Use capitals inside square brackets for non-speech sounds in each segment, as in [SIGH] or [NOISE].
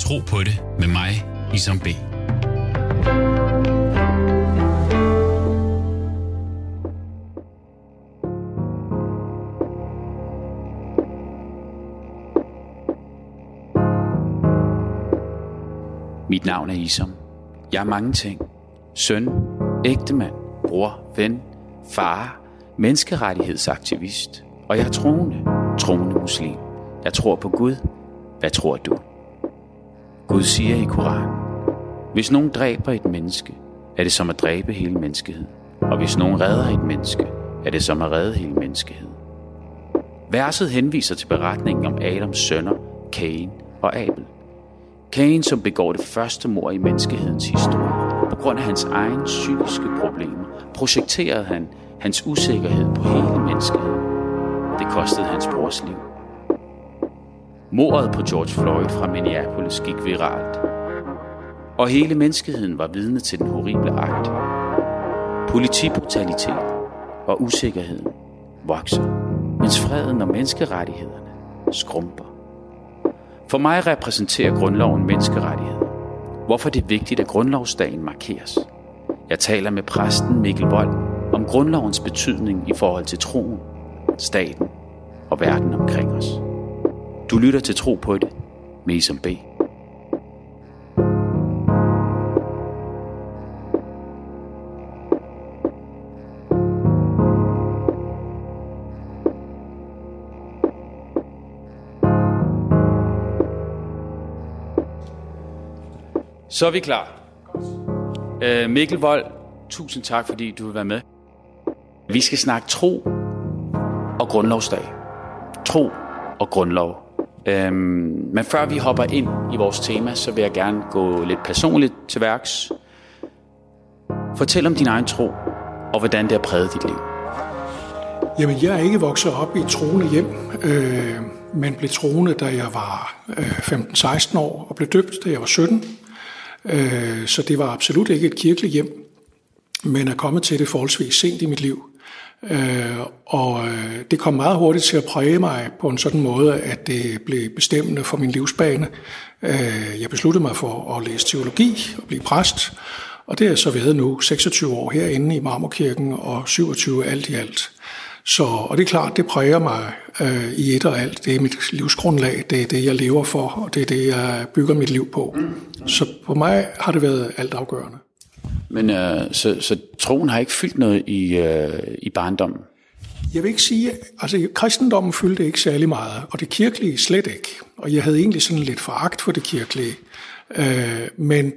Tro på det med mig, Isam B. Mit navn er Isom. Jeg er mange ting. Søn, ægtemand, bror, ven, far, menneskerettighedsaktivist. Og jeg er troende, troende muslim. Jeg tror på Gud. Hvad tror du? Gud siger i Koranen, hvis nogen dræber et menneske, er det som at dræbe hele menneskeheden. Og hvis nogen redder et menneske, er det som at redde hele menneskeheden. Verset henviser til beretningen om Adams sønner, Cain og Abel. Cain, som begår det første mord i menneskehedens historie, på grund af hans egen psykiske problemer, projekterede han hans usikkerhed på hele menneskeheden. Det kostede hans brors liv. Mordet på George Floyd fra Minneapolis gik viralt, og hele menneskeheden var vidne til den horrible akt. Politibrutalitet og usikkerheden vokser, mens freden og menneskerettighederne skrumper. For mig repræsenterer grundloven menneskerettigheder. Hvorfor det er vigtigt, at grundlovsdagen markeres. Jeg taler med præsten Mikkel Vold om grundlovens betydning i forhold til troen, staten og verden omkring os. Du lytter til Tro på det med Isam B. Så er vi klar. Øh, Mikkel Vold, tusind tak, fordi du vil være med. Vi skal snakke tro og grundlovsdag. Tro og grundlov. Øhm, men før vi hopper ind i vores tema, så vil jeg gerne gå lidt personligt til værks. Fortæl om din egen tro, og hvordan det har præget dit liv. Jamen, jeg er ikke vokset op i troende hjem, øh, men blev troende, da jeg var øh, 15-16 år, og blev døbt, da jeg var 17. Øh, så det var absolut ikke et kirkeligt hjem, men er kommet til det forholdsvis sent i mit liv. Øh, og øh, det kom meget hurtigt til at præge mig på en sådan måde, at det blev bestemmende for min livsbane. Øh, jeg besluttede mig for at læse teologi og blive præst, og det er så været nu 26 år herinde i Marmorkirken og 27 alt i alt. Så, og det er klart, det præger mig øh, i et og alt. Det er mit livsgrundlag, det er det, jeg lever for, og det er det, jeg bygger mit liv på. Så på mig har det været alt afgørende. Men øh, så, så troen har ikke fyldt noget i, øh, i barndommen? Jeg vil ikke sige, altså kristendommen fyldte ikke særlig meget, og det kirkelige slet ikke. Og jeg havde egentlig sådan lidt foragt for det kirkelige. Øh, men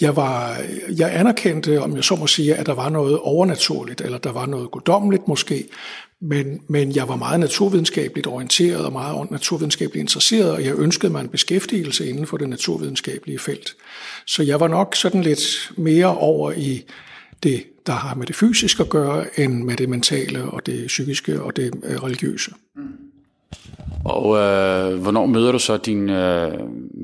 jeg, var, jeg anerkendte, om jeg så må sige, at der var noget overnaturligt, eller der var noget guddommeligt måske, men, men jeg var meget naturvidenskabeligt orienteret og meget naturvidenskabeligt interesseret, og jeg ønskede mig en beskæftigelse inden for det naturvidenskabelige felt. Så jeg var nok sådan lidt mere over i det, der har med det fysiske at gøre, end med det mentale og det psykiske og det øh, religiøse. Og øh, hvornår møder du så din, øh,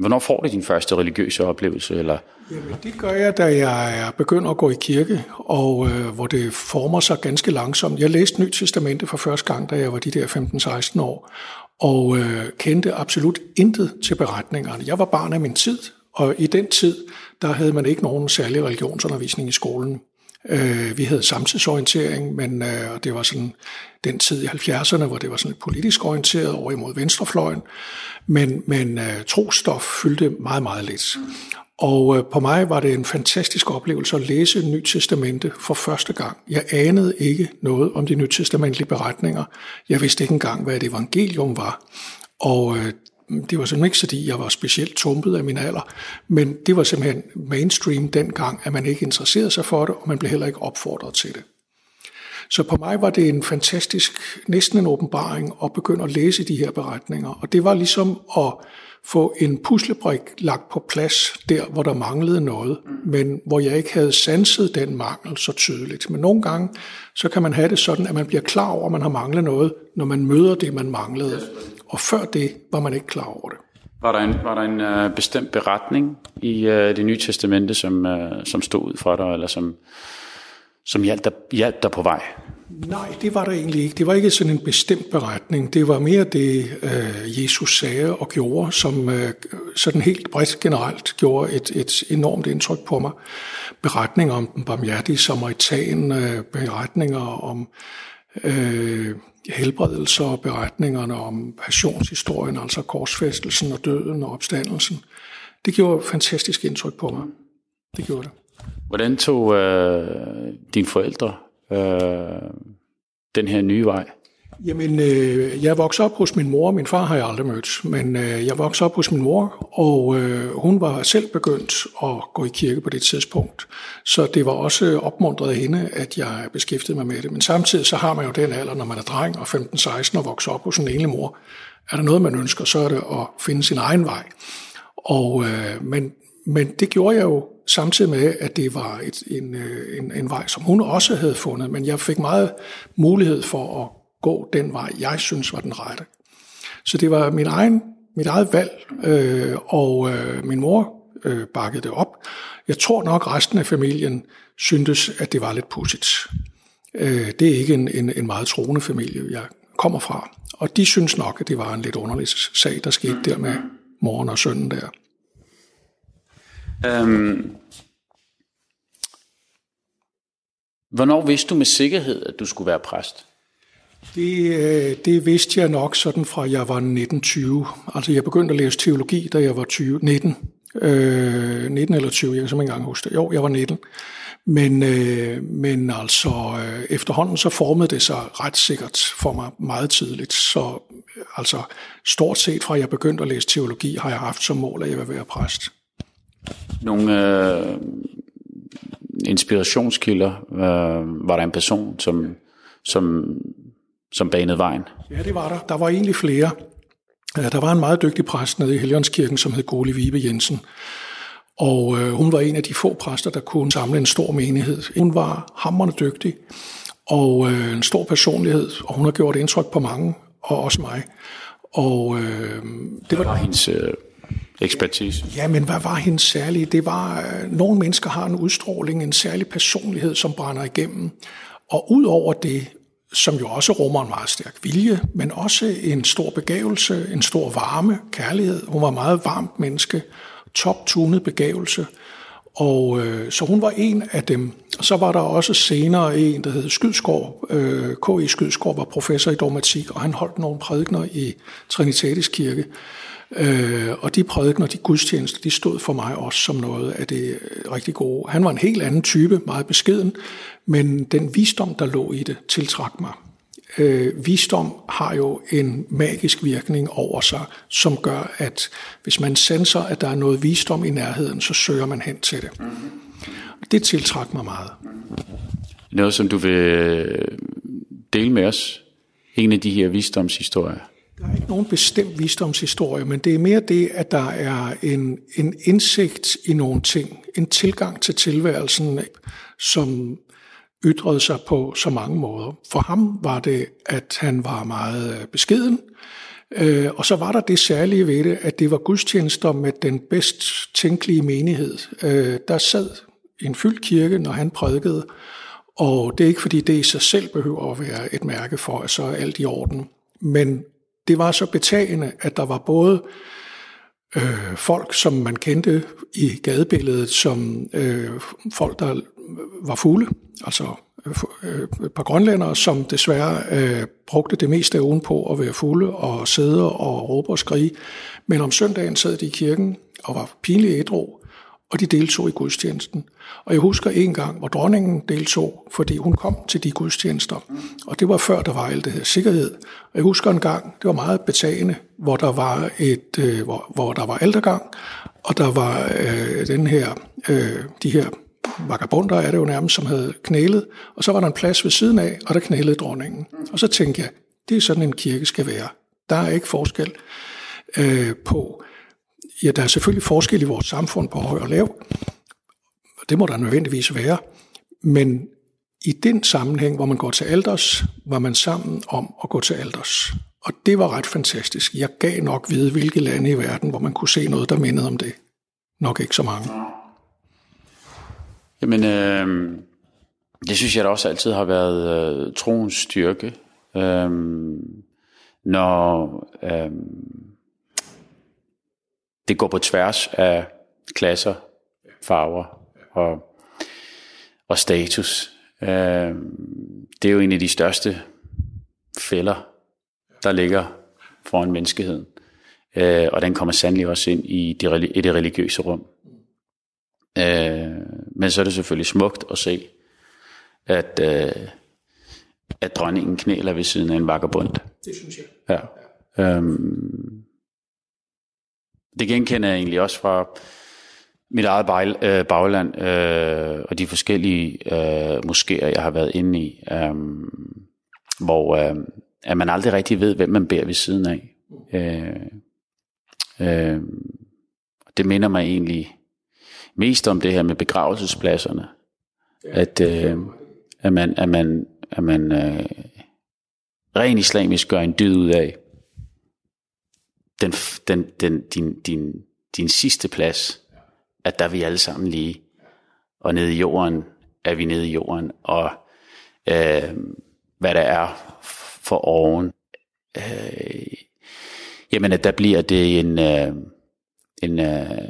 hvornår får du din første religiøse oplevelse? Eller? Jamen, det gør jeg, da jeg begynder at gå i kirke, og øh, hvor det former sig ganske langsomt. Jeg læste Nyt Testamente for første gang, da jeg var de der 15-16 år, og øh, kendte absolut intet til beretningerne. Jeg var barn af min tid, og i den tid, der havde man ikke nogen særlig religionsundervisning i skolen. Øh, vi havde samtidsorientering, men øh, det var sådan den tid i 70'erne, hvor det var sådan politisk orienteret over imod venstrefløjen. Men, men øh, trostof fyldte meget, meget lidt. Og øh, på mig var det en fantastisk oplevelse at læse Nyt Testamente for første gang. Jeg anede ikke noget om de nytestamentlige beretninger. Jeg vidste ikke engang, hvad et evangelium var. Og øh, det var simpelthen ikke, fordi jeg var specielt tumpet af min alder, men det var simpelthen mainstream dengang, at man ikke interesserede sig for det, og man blev heller ikke opfordret til det. Så på mig var det en fantastisk, næsten en åbenbaring at begynde at læse de her beretninger. Og det var ligesom at få en puslebrik lagt på plads der, hvor der manglede noget, men hvor jeg ikke havde sanset den mangel så tydeligt. Men nogle gange, så kan man have det sådan, at man bliver klar over, at man har manglet noget, når man møder det, man manglede. Og før det var man ikke klar over det. Var der en, var der en uh, bestemt beretning i uh, det nye testamente, som, uh, som stod ud fra dig, eller som, som hjalp, dig, hjalp dig på vej? Nej, det var der egentlig ikke. Det var ikke sådan en bestemt beretning. Det var mere det, øh, Jesus sagde og gjorde, som øh, sådan helt bredt generelt gjorde et, et enormt indtryk på mig. Beretninger om den barmhjertige samaritan, øh, beretninger om øh, helbredelser og beretningerne om passionshistorien, altså korsfæstelsen og døden og opstandelsen. Det gjorde fantastisk indtryk på mig. Det gjorde det. Hvordan tog øh, dine forældre øh, den her nye vej? Jamen, øh, jeg voksede op hos min mor. Min far har jeg aldrig mødt, men øh, jeg voksede op hos min mor, og øh, hun var selv begyndt at gå i kirke på det tidspunkt. Så det var også opmuntret af hende, at jeg beskæftigede mig med det. Men samtidig så har man jo den alder, når man er dreng og 15-16 og vokser op hos en enlig mor. Er der noget, man ønsker, så er det at finde sin egen vej. Og, øh, men, men det gjorde jeg jo samtidig med, at det var et, en, øh, en, en vej, som hun også havde fundet. Men jeg fik meget mulighed for at gå den vej, jeg synes var den rette. Så det var min egen, mit eget valg, øh, og øh, min mor øh, bakkede det op. Jeg tror nok, resten af familien syntes, at det var lidt pudsigt. Øh, det er ikke en, en, en meget troende familie, jeg kommer fra. Og de synes nok, at det var en lidt underlig sag, der skete der med moren og sønnen der. Øhm, hvornår vidste du med sikkerhed, at du skulle være præst? Det, øh, det vidste jeg nok sådan fra jeg var 1920. Altså jeg begyndte at læse teologi, da jeg var 20, 19. Øh, 19 eller 20, jeg kan simpelthen ikke engang huske det. Jo, jeg var 19. Men, øh, men altså øh, efterhånden så formede det sig ret sikkert for mig meget tidligt. Så øh, altså stort set fra jeg begyndte at læse teologi, har jeg haft som mål, at jeg vil være præst. Nogle øh, inspirationskilder, øh, var der en person, som, som, som banede vejen? Ja, det var der. Der var egentlig flere. Der var en meget dygtig præst nede i Helligåndskirken, som hed Goli Vibe Jensen. Og øh, hun var en af de få præster, der kunne samle en stor menighed. Hun var hammerende dygtig og øh, en stor personlighed, og hun har gjort indtryk på mange, og også mig. Og øh, det var, var hendes øh, ekspertise? Ja, men hvad var hendes særlige? Det var, øh, nogle mennesker har en udstråling, en særlig personlighed, som brænder igennem. Og ud over det, som jo også rummer en meget stærk vilje, men også en stor begævelse, en stor varme, kærlighed. Hun var et meget varmt menneske, toptunet begævelse. Og øh, så hun var en af dem. Og så var der også senere en, der hed Skydskov. Øh, K.I. Skydskov var professor i dogmatik, og han holdt nogle prædikner i Trinitatis Kirke. Øh, og de prædikner, de gudstjenester, de stod for mig også som noget af det rigtig gode. Han var en helt anden type, meget beskeden, men den visdom, der lå i det, tiltrak mig. Øh, visdom har jo en magisk virkning over sig, som gør, at hvis man senser, at der er noget visdom i nærheden, så søger man hen til det. Det tiltrak mig meget. Noget, som du vil dele med os? En af de her visdomshistorier? Der er ikke nogen bestemt visdomshistorie, men det er mere det, at der er en, en indsigt i nogle ting, en tilgang til tilværelsen, som ytrede sig på så mange måder. For ham var det, at han var meget øh, beskeden, øh, og så var der det særlige ved det, at det var gudstjenester med den bedst tænkelige menighed. Øh, der sad en fyldt kirke, når han prædikede, og det er ikke fordi det i sig selv behøver at være et mærke for, at så er alt i orden. Men det var så betagende, at der var både øh, folk, som man kendte i gadebilledet, som øh, folk, der var fulde, altså øh, øh, et par grønlændere, som desværre øh, brugte det meste af ugen på at være fulde og sidde og råbe og skrige. Men om søndagen sad de i kirken og var pinligt ædru, og de deltog i gudstjenesten. Og jeg husker en gang, hvor dronningen deltog, fordi hun kom til de gudstjenester. Og det var før, der var alt det her sikkerhed. Og jeg husker en gang, det var meget betagende, hvor der var, et, øh, hvor, hvor der var aldergang, og der var øh, den her, øh, de her vagabunder er det jo nærmest, som havde knælet, og så var der en plads ved siden af, og der knælede dronningen. Og så tænkte jeg, det er sådan en kirke skal være. Der er ikke forskel øh, på, ja, der er selvfølgelig forskel i vores samfund på høj og lav, det må der nødvendigvis være, men i den sammenhæng, hvor man går til alders, var man sammen om at gå til alders. Og det var ret fantastisk. Jeg gav nok vide, hvilke lande i verden, hvor man kunne se noget, der mindede om det. Nok ikke så mange. Jamen, øh, det synes jeg da også altid har været øh, troens styrke. Øh, når øh, det går på tværs af klasser, farver og, og status. Øhm, det er jo en af de største fælder, der ligger foran menneskeheden. Øh, og den kommer sandelig også ind i det, i det religiøse rum. Øh, men så er det selvfølgelig smukt at se, at, øh, at dronningen knæler ved siden af en vagabond. Det synes jeg. Ja. Øhm, det genkender jeg egentlig også fra mit eget øh, bagland øh, og de forskellige øh, moskéer, jeg har været inde i, øh, hvor øh, at man aldrig rigtig ved, hvem man beder ved siden af. Øh, øh, det minder mig egentlig mest om det her med begravelsespladserne. At, øh, at man, at man, at man øh, ren islamisk gør en dyd ud af den, den, den, din, din, din sidste plads, at der er vi alle sammen lige, og nede i jorden er vi nede i jorden, og øh, hvad der er for oven, øh, jamen at der bliver det en, øh, en, øh,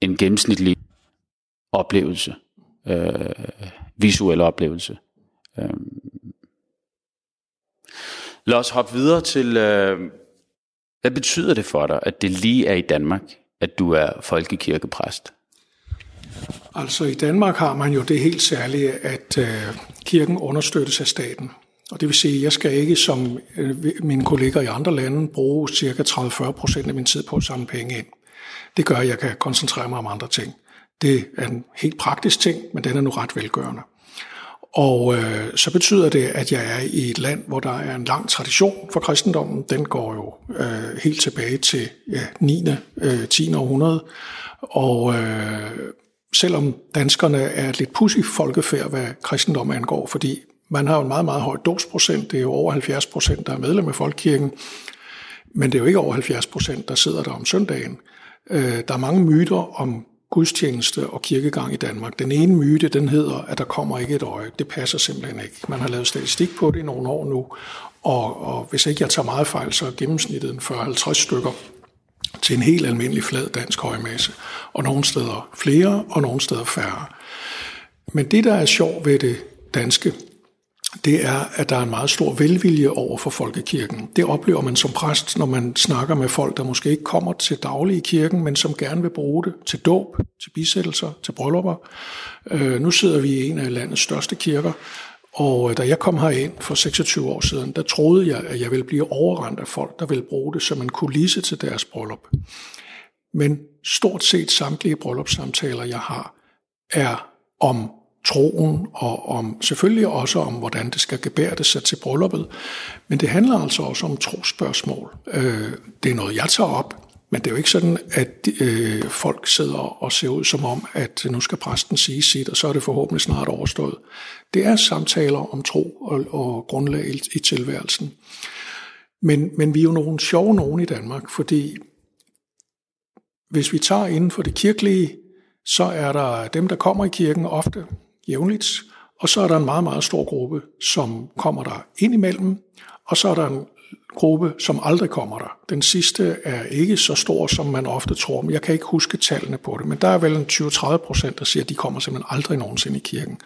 en gennemsnitlig oplevelse, øh, visuel oplevelse. Øh. Lad os hoppe videre til, øh, hvad betyder det for dig, at det lige er i Danmark, at du er folkekirkepræst? Altså i Danmark har man jo det helt særlige, at øh, kirken understøttes af staten. Og det vil sige, at jeg skal ikke som øh, mine kolleger i andre lande bruge ca. 30-40 procent af min tid på at samle penge ind. Det gør, at jeg kan koncentrere mig om andre ting. Det er en helt praktisk ting, men den er nu ret velgørende. Og øh, så betyder det, at jeg er i et land, hvor der er en lang tradition for kristendommen. Den går jo øh, helt tilbage til ja, 9. Øh, 10. århundrede. Og øh, selvom danskerne er et lidt pussy folkefærd, hvad kristendom angår, fordi man har jo en meget, meget høj dosprocent. Det er jo over 70 procent, der er medlem af Folkekirken. Men det er jo ikke over 70 procent, der sidder der om søndagen. Øh, der er mange myter om gudstjeneste og kirkegang i Danmark. Den ene myte, den hedder, at der kommer ikke et øje. Det passer simpelthen ikke. Man har lavet statistik på det i nogle år nu, og, og hvis ikke jeg tager meget fejl, så er gennemsnittet 40-50 stykker til en helt almindelig flad dansk højmasse. Og nogle steder flere, og nogle steder færre. Men det, der er sjovt ved det danske, det er, at der er en meget stor velvilje over for folkekirken. Det oplever man som præst, når man snakker med folk, der måske ikke kommer til daglig i kirken, men som gerne vil bruge det til dåb, til bisættelser, til bryllupper. Øh, nu sidder vi i en af landets største kirker, og øh, da jeg kom herind for 26 år siden, der troede jeg, at jeg ville blive overrendt af folk, der ville bruge det som en kulisse til deres bryllup. Men stort set samtlige bryllupssamtaler, jeg har, er om troen, og om selvfølgelig også om, hvordan det skal gebære sig til brylluppet. Men det handler altså også om trospørgsmål. Øh, det er noget, jeg tager op, men det er jo ikke sådan, at øh, folk sidder og ser ud som om, at nu skal præsten sige sit, og så er det forhåbentlig snart overstået. Det er samtaler om tro og, og grundlag i, i tilværelsen. Men, men vi er jo nogle sjove nogen i Danmark, fordi hvis vi tager inden for det kirkelige, så er der dem, der kommer i kirken ofte, jævnligt, og så er der en meget, meget stor gruppe, som kommer der indimellem, og så er der en gruppe, som aldrig kommer der. Den sidste er ikke så stor, som man ofte tror, men jeg kan ikke huske tallene på det, men der er vel en 20-30 procent, der siger, at de kommer simpelthen aldrig nogensinde i kirken.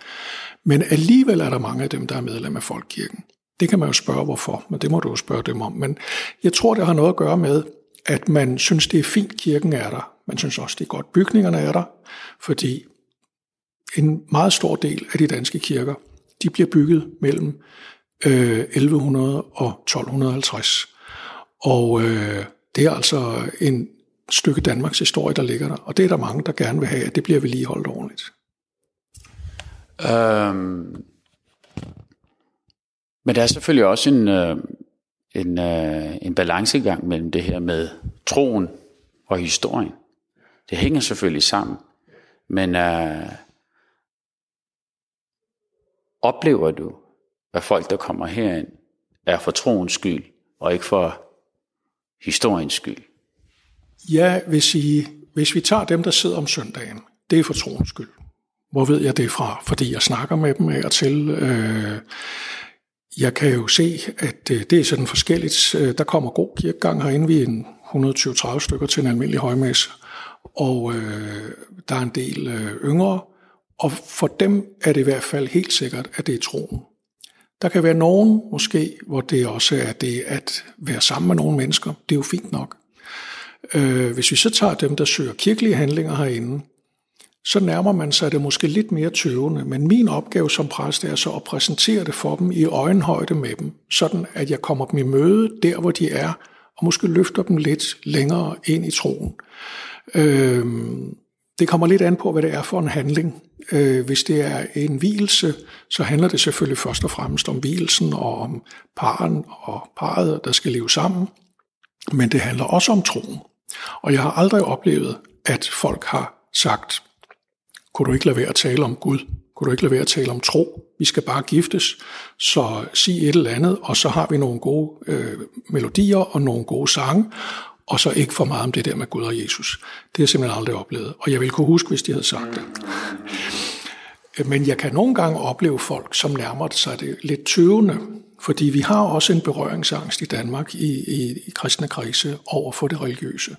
Men alligevel er der mange af dem, der er medlem af Folkekirken. Det kan man jo spørge, hvorfor, men det må du jo spørge dem om. Men jeg tror, det har noget at gøre med, at man synes, det er fint, kirken er der. Man synes også, det er godt, bygningerne er der, fordi en meget stor del af de danske kirker, de bliver bygget mellem øh, 1100 og 1250. Og øh, det er altså en stykke Danmarks historie, der ligger der. Og det er der mange, der gerne vil have, at det bliver vedligeholdt ordentligt. Øhm, men der er selvfølgelig også en, øh, en, øh, en balancegang mellem det her med troen og historien. Det hænger selvfølgelig sammen. Men øh, Oplever du, at folk, der kommer herind, er for troens skyld, og ikke for historiens skyld? Ja, hvis, I, hvis vi tager dem, der sidder om søndagen, det er for troens skyld. Hvor ved jeg det fra? Fordi jeg snakker med dem af og til. Øh, jeg kan jo se, at øh, det er sådan forskelligt. Øh, der kommer god kirkegang herinde. Vi er en 120-30 stykker til en almindelig højmesse. Og øh, der er en del øh, yngre. Og for dem er det i hvert fald helt sikkert, at det er troen. Der kan være nogen, måske, hvor det også er det at være sammen med nogle mennesker. Det er jo fint nok. Øh, hvis vi så tager dem, der søger kirkelige handlinger herinde, så nærmer man sig det måske lidt mere tøvende. Men min opgave som præst er så at præsentere det for dem i øjenhøjde med dem, sådan at jeg kommer dem i møde der, hvor de er, og måske løfter dem lidt længere ind i troen. Øh, det kommer lidt an på, hvad det er for en handling. Øh, hvis det er en hvilelse, så handler det selvfølgelig først og fremmest om hvilelsen og om paren og parret, der skal leve sammen. Men det handler også om troen. Og jeg har aldrig oplevet, at folk har sagt, kunne du ikke lade være at tale om Gud? Kunne du ikke lade være at tale om tro? Vi skal bare giftes, så sig et eller andet, og så har vi nogle gode øh, melodier og nogle gode sange, og så ikke for meget om det der med Gud og Jesus. Det har jeg simpelthen aldrig oplevet, og jeg vil kunne huske, hvis de havde sagt det. Men jeg kan nogle gange opleve folk, som nærmer sig det lidt tøvende, fordi vi har også en berøringsangst i Danmark i, i, i kristne krise over for det religiøse.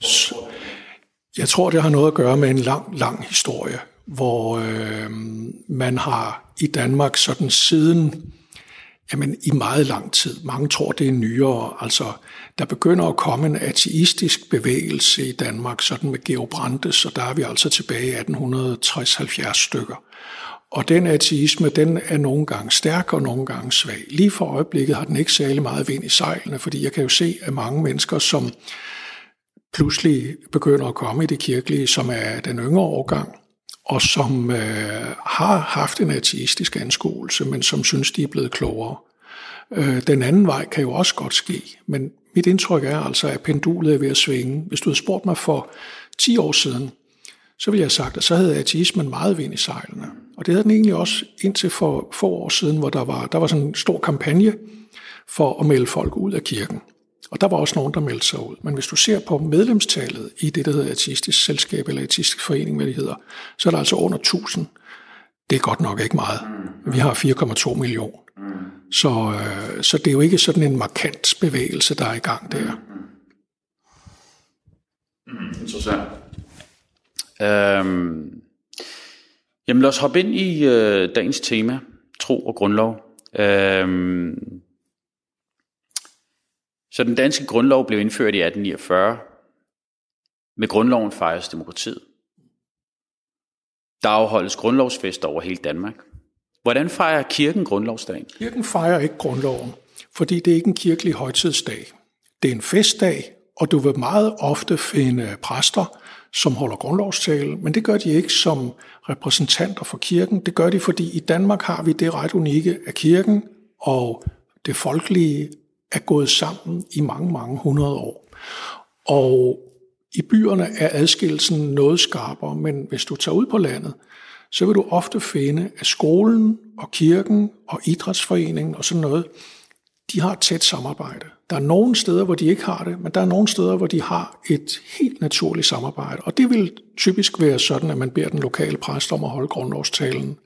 Så jeg tror, det har noget at gøre med en lang, lang historie, hvor øh, man har i Danmark sådan siden Jamen, i meget lang tid. Mange tror, det er nyere. Altså, der begynder at komme en ateistisk bevægelse i Danmark, sådan med Georg Brandes, og der er vi altså tilbage i 1860-70 stykker. Og den ateisme, den er nogle gange stærk og nogle gange svag. Lige for øjeblikket har den ikke særlig meget vind i sejlene, fordi jeg kan jo se, at mange mennesker, som pludselig begynder at komme i det kirkelige, som er den yngre årgang, og som øh, har haft en ateistisk anskuelse, men som synes, de er blevet klogere. Øh, den anden vej kan jo også godt ske, men mit indtryk er altså, at pendulet er ved at svinge. Hvis du havde spurgt mig for 10 år siden, så ville jeg have sagt, at så havde ateismen meget vind i sejlene. Og det havde den egentlig også indtil for få år siden, hvor der var, der var sådan en stor kampagne for at melde folk ud af kirken. Og der var også nogen, der meldte sig ud. Men hvis du ser på medlemstallet i det, der hedder ateistisk selskab eller ateistisk forening, hvad det hedder, så er der altså under 1000. Det er godt nok ikke meget. Vi har 4,2 millioner. Så, øh, så det er jo ikke sådan en markant bevægelse, der er i gang der. Mm-hmm. Interessant. Øhm, jamen lad os hoppe ind i øh, dagens tema, tro og grundlov. Øhm, så den danske grundlov blev indført i 1849. Med grundloven fejres demokratiet. Der afholdes grundlovsfester over hele Danmark. Hvordan fejrer kirken grundlovsdagen? Kirken fejrer ikke grundloven, fordi det er ikke en kirkelig højtidsdag. Det er en festdag, og du vil meget ofte finde præster, som holder grundlovstale, men det gør de ikke som repræsentanter for kirken. Det gør de, fordi i Danmark har vi det ret unikke, at kirken og det folkelige er gået sammen i mange, mange hundrede år. Og i byerne er adskillelsen noget skarpere, men hvis du tager ud på landet, så vil du ofte finde, at skolen og kirken og idrætsforeningen og sådan noget, de har et tæt samarbejde. Der er nogle steder, hvor de ikke har det, men der er nogle steder, hvor de har et helt naturligt samarbejde. Og det vil typisk være sådan, at man beder den lokale præst om at holde grundlovstalen.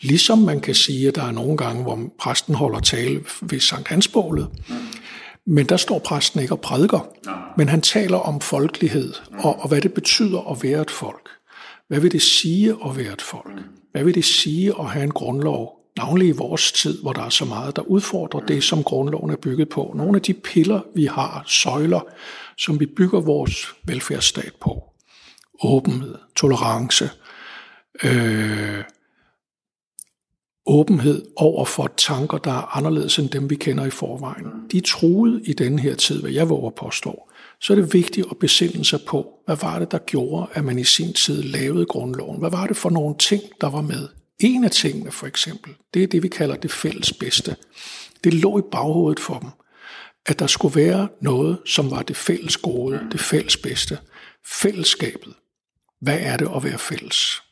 Ligesom man kan sige, at der er nogle gange, hvor præsten holder tale ved Sankt Hansbålet. Men der står præsten ikke og prædiker, men han taler om folkelighed og, og hvad det betyder at være et folk. Hvad vil det sige at være et folk? Hvad vil det sige at have en grundlov, navnlig i vores tid, hvor der er så meget, der udfordrer det, som grundloven er bygget på. Nogle af de piller, vi har, søjler, som vi bygger vores velfærdsstat på. Åbenhed, tolerance, øh, åbenhed over for tanker, der er anderledes end dem, vi kender i forvejen. De er truet i denne her tid, hvad jeg våger påstå. Så er det vigtigt at besinde sig på, hvad var det, der gjorde, at man i sin tid lavede grundloven? Hvad var det for nogle ting, der var med? En af tingene for eksempel, det er det, vi kalder det fælles bedste. Det lå i baghovedet for dem, at der skulle være noget, som var det fælles gode, det fælles bedste. Fællesskabet. Hvad er det at være fælles?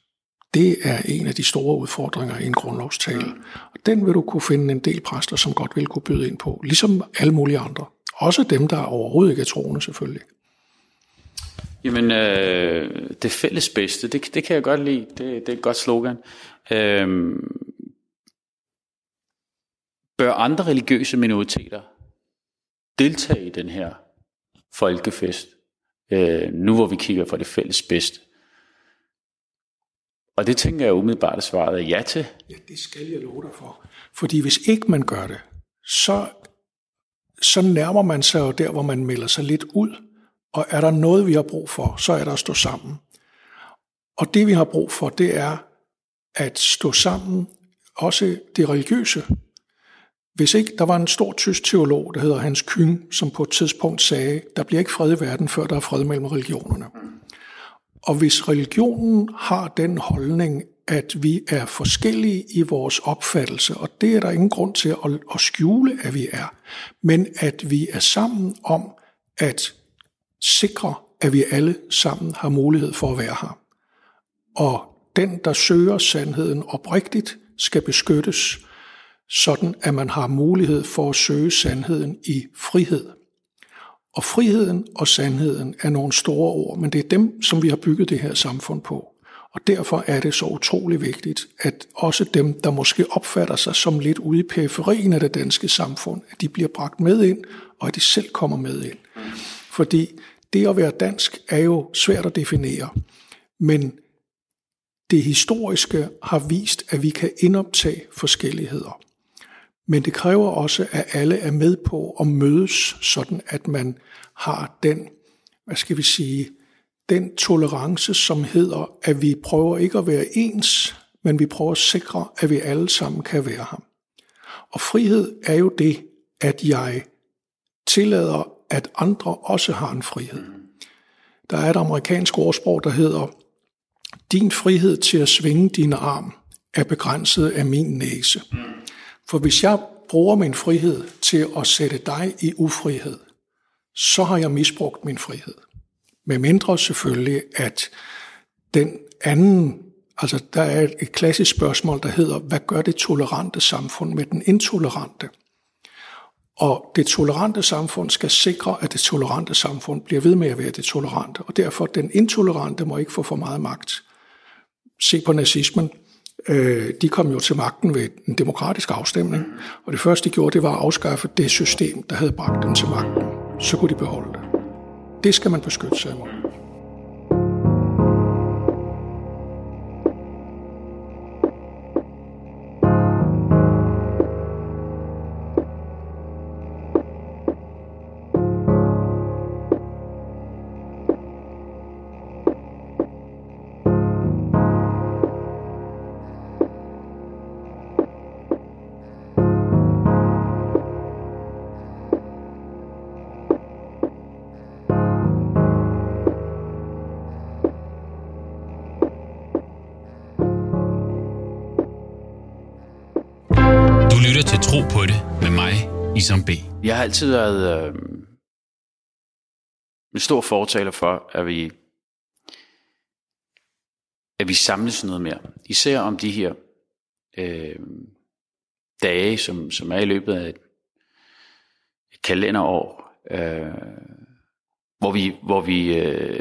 Det er en af de store udfordringer i en grundlovstale. Og den vil du kunne finde en del præster, som godt vil kunne byde ind på, ligesom alle mulige andre. Også dem, der overhovedet ikke er troende selvfølgelig. Jamen, øh, det fælles bedste, det, det kan jeg godt lide. Det, det er et godt slogan. Øh, bør andre religiøse minoriteter deltage i den her folkefest, øh, nu hvor vi kigger på det fælles bedste? Og det tænker jeg umiddelbart, at svaret er ja til. Ja, det skal jeg love dig for. Fordi hvis ikke man gør det, så, så nærmer man sig jo der, hvor man melder sig lidt ud. Og er der noget, vi har brug for, så er der at stå sammen. Og det, vi har brug for, det er at stå sammen, også det religiøse. Hvis ikke, der var en stor tysk teolog, der hedder Hans Küng, som på et tidspunkt sagde, der bliver ikke fred i verden, før der er fred mellem religionerne. Og hvis religionen har den holdning, at vi er forskellige i vores opfattelse, og det er der ingen grund til at, at skjule, at vi er, men at vi er sammen om at sikre, at vi alle sammen har mulighed for at være her. Og den, der søger sandheden oprigtigt, skal beskyttes, sådan at man har mulighed for at søge sandheden i frihed. Og friheden og sandheden er nogle store ord, men det er dem, som vi har bygget det her samfund på. Og derfor er det så utrolig vigtigt, at også dem, der måske opfatter sig som lidt ude i periferien af det danske samfund, at de bliver bragt med ind, og at de selv kommer med ind. Fordi det at være dansk er jo svært at definere, men det historiske har vist, at vi kan indoptage forskelligheder. Men det kræver også, at alle er med på at mødes, sådan at man har den, hvad skal vi sige, den tolerance, som hedder, at vi prøver ikke at være ens, men vi prøver at sikre, at vi alle sammen kan være ham. Og frihed er jo det, at jeg tillader, at andre også har en frihed. Der er et amerikansk ordsprog, der hedder, din frihed til at svinge din arm er begrænset af min næse. For hvis jeg bruger min frihed til at sætte dig i ufrihed, så har jeg misbrugt min frihed. Med mindre selvfølgelig, at den anden, altså der er et klassisk spørgsmål, der hedder, hvad gør det tolerante samfund med den intolerante? Og det tolerante samfund skal sikre, at det tolerante samfund bliver ved med at være det tolerante, og derfor den intolerante må ikke få for meget magt. Se på nazismen. Øh, de kom jo til magten ved en demokratisk afstemning, og det første de gjorde, det var at afskaffe det system, der havde bragt dem til magten. Så kunne de beholde det. Det skal man beskytte sig imod. Har altid været øh, en stor fortaler for, at vi, at vi samles noget mere. Især om de her øh, dage, som, som er i løbet af et, et kalenderår, øh, hvor vi, hvor vi øh,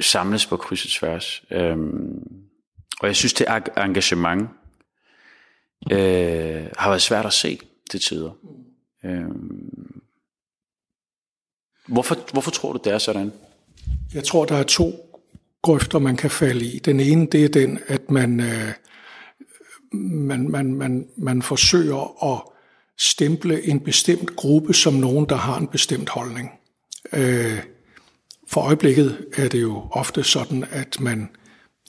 samles på kryds og tværs. Øh, og jeg synes, det engagement, øh, har været svært at se til tider. Øh, hvorfor, hvorfor tror du, det er sådan? Jeg tror, der er to grøfter, man kan falde i. Den ene, det er den, at man, øh, man, man, man, man forsøger at stemple en bestemt gruppe som nogen, der har en bestemt holdning. Øh, for øjeblikket er det jo ofte sådan, at man...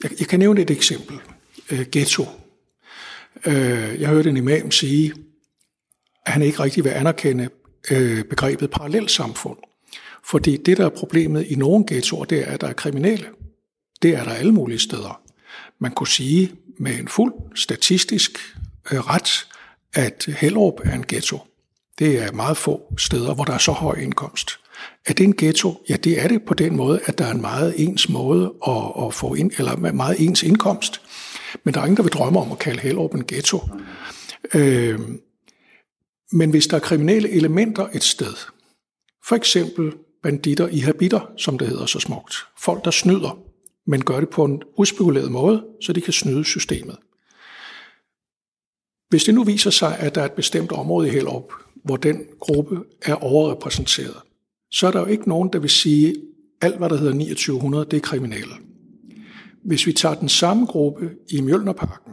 Jeg, jeg kan nævne et eksempel. Øh, ghetto Øh, jeg hørte en imam sige, at han ikke rigtig vil anerkende øh, begrebet parallelsamfund. Fordi det, der er problemet i nogle ghettoer, det er, at der er kriminelle. Det er der alle mulige steder. Man kunne sige med en fuld statistisk øh, ret, at Hellerup er en ghetto. Det er meget få steder, hvor der er så høj indkomst. Er det en ghetto? Ja, det er det på den måde, at der er en meget ens måde at, at få ind, eller meget ens indkomst. Men der er ingen, der vil drømme om at kalde Hellerup en ghetto. Øh, men hvis der er kriminelle elementer et sted, for eksempel banditter i habiter, som det hedder så smukt. Folk, der snyder, men gør det på en uspekuleret måde, så de kan snyde systemet. Hvis det nu viser sig, at der er et bestemt område i Hellerup, hvor den gruppe er overrepræsenteret, så er der jo ikke nogen, der vil sige, at alt hvad der hedder 2900, det er kriminelle. Hvis vi tager den samme gruppe i Mjølnerparken,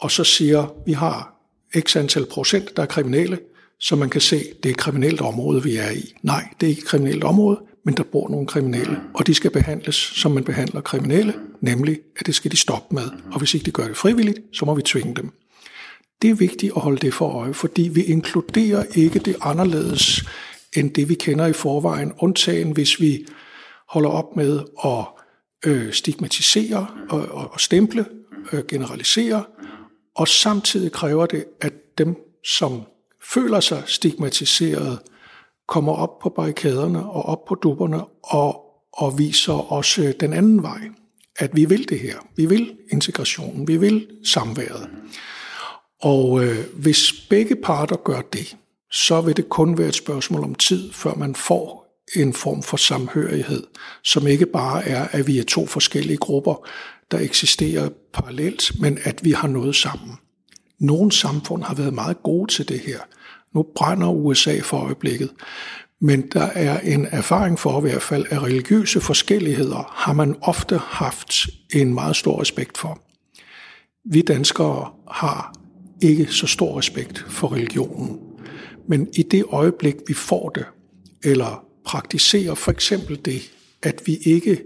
og så siger, at vi har x antal procent, der er kriminelle, så man kan se, at det er et kriminelt område, vi er i. Nej, det er ikke et kriminelt område, men der bor nogle kriminelle, og de skal behandles, som man behandler kriminelle, nemlig at det skal de stoppe med. Og hvis ikke de gør det frivilligt, så må vi tvinge dem. Det er vigtigt at holde det for øje, fordi vi inkluderer ikke det anderledes end det, vi kender i forvejen, undtagen hvis vi holder op med at øh, stigmatisere og, og, og stemple, øh, generalisere, og samtidig kræver det, at dem, som føler sig stigmatiseret, kommer op på barrikaderne og op på dupperne og, og viser os øh, den anden vej. At vi vil det her. Vi vil integrationen. Vi vil samværet. Og øh, hvis begge parter gør det, så vil det kun være et spørgsmål om tid, før man får en form for samhørighed, som ikke bare er, at vi er to forskellige grupper, der eksisterer parallelt, men at vi har noget sammen. Nogle samfund har været meget gode til det her. Nu brænder USA for øjeblikket. Men der er en erfaring for i hvert fald, at religiøse forskelligheder har man ofte haft en meget stor respekt for. Vi danskere har ikke så stor respekt for religionen. Men i det øjeblik, vi får det, eller praktiserer for eksempel det, at vi ikke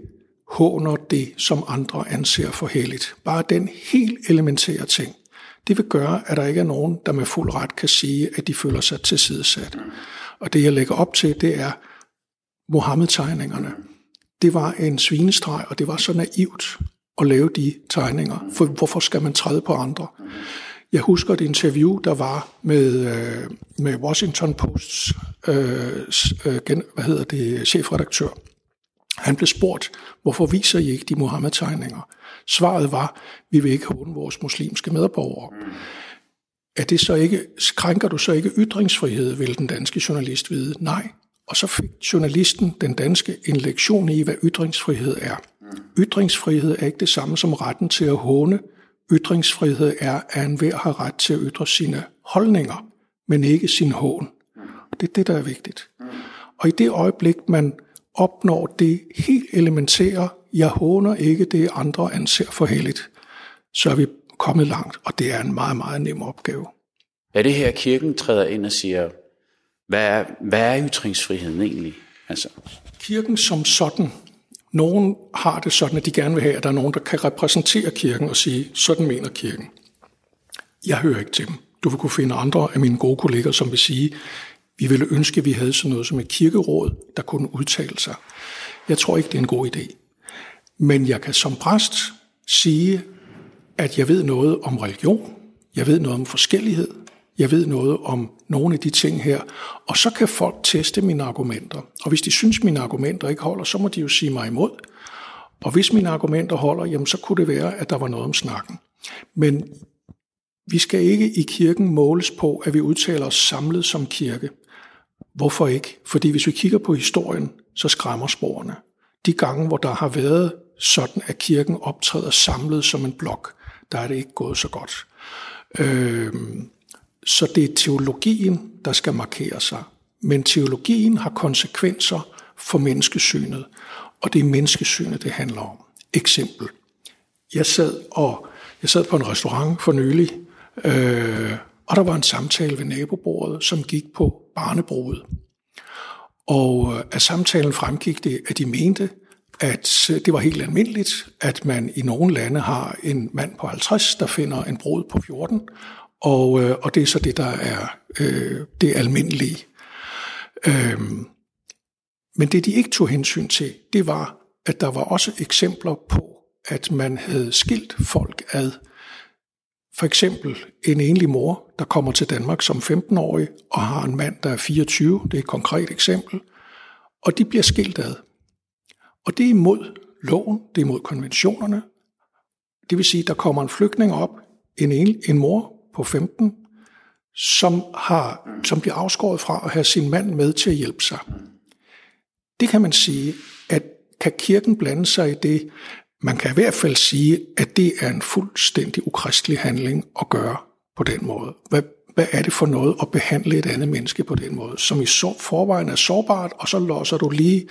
håner det, som andre anser for helligt. Bare den helt elementære ting. Det vil gøre, at der ikke er nogen, der med fuld ret kan sige, at de føler sig tilsidesat. Og det, jeg lægger op til, det er Mohammed-tegningerne. Det var en svinestreg, og det var så naivt at lave de tegninger. For hvorfor skal man træde på andre? Jeg husker et interview, der var med, øh, med Washington Posts øh, øh gen, hvad hedder det, chefredaktør. Han blev spurgt, hvorfor viser I ikke de Mohammed-tegninger? Svaret var, vi vil ikke håne vores muslimske medborgere. Er det så ikke, krænker du så ikke ytringsfrihed, vil den danske journalist vide? Nej. Og så fik journalisten, den danske, en lektion i, hvad ytringsfrihed er. Ytringsfrihed er ikke det samme som retten til at håne Ytringsfrihed er, at enhver har ret til at ytre sine holdninger, men ikke sin hån. Det er det, der er vigtigt. Og i det øjeblik, man opnår det helt elementære, jeg håner ikke det, andre anser for heldigt, så er vi kommet langt, og det er en meget, meget nem opgave. Er det her, kirken træder ind og siger, hvad er, hvad er ytringsfriheden egentlig? Altså? Kirken som sådan nogen har det sådan, at de gerne vil have, at der er nogen, der kan repræsentere kirken og sige, sådan mener kirken. Jeg hører ikke til dem. Du vil kunne finde andre af mine gode kolleger, som vil sige, vi ville ønske, at vi havde sådan noget som et kirkeråd, der kunne udtale sig. Jeg tror ikke, det er en god idé. Men jeg kan som præst sige, at jeg ved noget om religion, jeg ved noget om forskellighed, jeg ved noget om nogle af de ting her, og så kan folk teste mine argumenter. Og hvis de synes, mine argumenter ikke holder, så må de jo sige mig imod. Og hvis mine argumenter holder, jamen så kunne det være, at der var noget om snakken. Men vi skal ikke i kirken måles på, at vi udtaler os samlet som kirke. Hvorfor ikke? Fordi hvis vi kigger på historien, så skræmmer sporene. De gange, hvor der har været sådan, at kirken optræder samlet som en blok, der er det ikke gået så godt. Øh, så det er teologien, der skal markere sig. Men teologien har konsekvenser for menneskesynet, og det er menneskesynet, det handler om. Eksempel. Jeg sad, og, jeg sad på en restaurant for nylig, øh, og der var en samtale ved nabobordet, som gik på barnebruget. Og øh, af samtalen fremgik det, at de mente, at øh, det var helt almindeligt, at man i nogle lande har en mand på 50, der finder en brud på 14, og, øh, og det er så det, der er øh, det almindelige. Øhm, men det, de ikke tog hensyn til, det var, at der var også eksempler på, at man havde skilt folk ad. For eksempel en enlig mor, der kommer til Danmark som 15-årig og har en mand, der er 24. Det er et konkret eksempel. Og de bliver skilt ad. Og det er imod loven, det er imod konventionerne. Det vil sige, der kommer en flygtning op, en, en, en mor på 15, som, har, som bliver afskåret fra at have sin mand med til at hjælpe sig. Det kan man sige, at kan kirken blande sig i det? Man kan i hvert fald sige, at det er en fuldstændig ukristelig handling at gøre på den måde. Hvad, hvad er det for noget at behandle et andet menneske på den måde, som i så forvejen er sårbart, og så låser du lige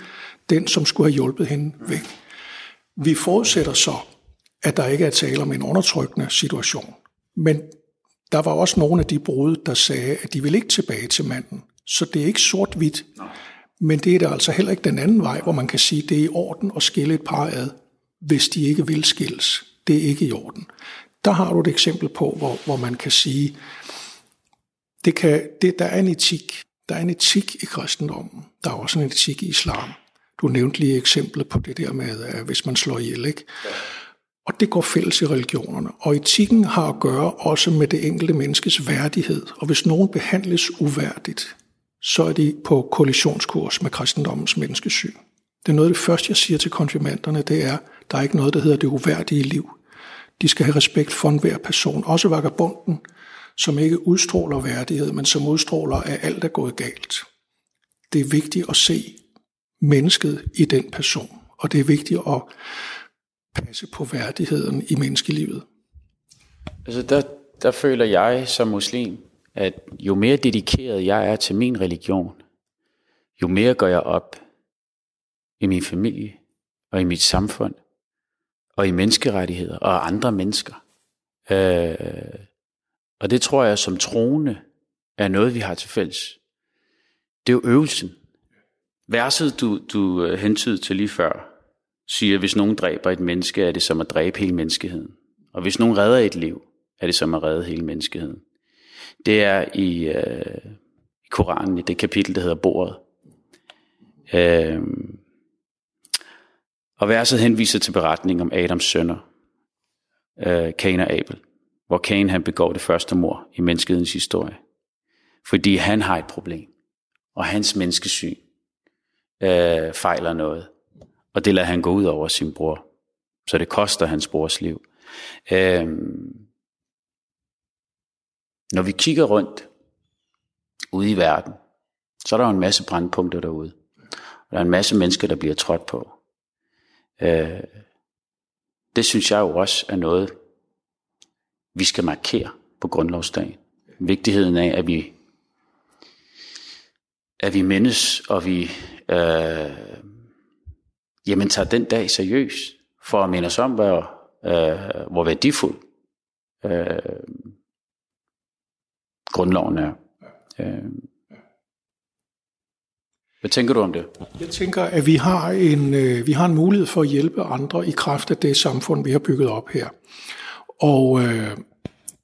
den, som skulle have hjulpet hende væk. Vi forudsætter så, at der ikke er tale om en undertrykkende situation. Men der var også nogle af de brud, der sagde, at de vil ikke tilbage til manden. Så det er ikke sort-hvidt. Men det er der altså heller ikke den anden vej, hvor man kan sige, at det er i orden at skille et par ad, hvis de ikke vil skilles. Det er ikke i orden. Der har du et eksempel på, hvor, hvor man kan sige, det kan, det, der er en etik. Der er en etik i kristendommen. Der er også en etik i islam. Du nævnte lige eksemplet på det der med, at hvis man slår ihjel, ikke? Og det går fælles i religionerne. Og etikken har at gøre også med det enkelte menneskes værdighed. Og hvis nogen behandles uværdigt, så er de på kollisionskurs med kristendommens menneskesyn. Det er noget af det første, jeg siger til konfirmanderne, det er, der er ikke noget, der hedder det uværdige liv. De skal have respekt for enhver person, også vagabunden, som ikke udstråler værdighed, men som udstråler, at alt er gået galt. Det er vigtigt at se mennesket i den person, og det er vigtigt at passe på værdigheden i menneskelivet. Altså der, der føler jeg som muslim, at jo mere dedikeret jeg er til min religion, jo mere går jeg op i min familie og i mit samfund og i menneskerettigheder og andre mennesker. Øh, og det tror jeg som troende er noget, vi har til fælles. Det er jo øvelsen. Verset, du, du øh, hentydede til lige før, siger, at hvis nogen dræber et menneske, er det som at dræbe hele menneskeheden. Og hvis nogen redder et liv, er det som at redde hele menneskeheden. Det er i, øh, i Koranen, i det kapitel, der hedder Bordet. Øh, og verset henviser til beretningen om Adams sønner, øh, Cain og Abel, hvor Cain han begår det første mor i menneskehedens historie. Fordi han har et problem, og hans menneskesyn øh, fejler noget. Og det lader han gå ud over sin bror. Så det koster hans brors liv. Øh, når vi kigger rundt ude i verden, så er der jo en masse brandpunkter derude. Og der er en masse mennesker, der bliver trådt på. Øh, det synes jeg jo også er noget, vi skal markere på grundlovsdagen. Vigtigheden af, at vi, at vi mindes, og vi øh, jamen, tager den dag seriøst, for at minde os om, hvor, øh, hvor værdifuld øh, grundloven er. Øh, hvad tænker du om det? Jeg tænker, at vi har en, øh, vi har en mulighed for at hjælpe andre i kraft af det samfund, vi har bygget op her. Og øh,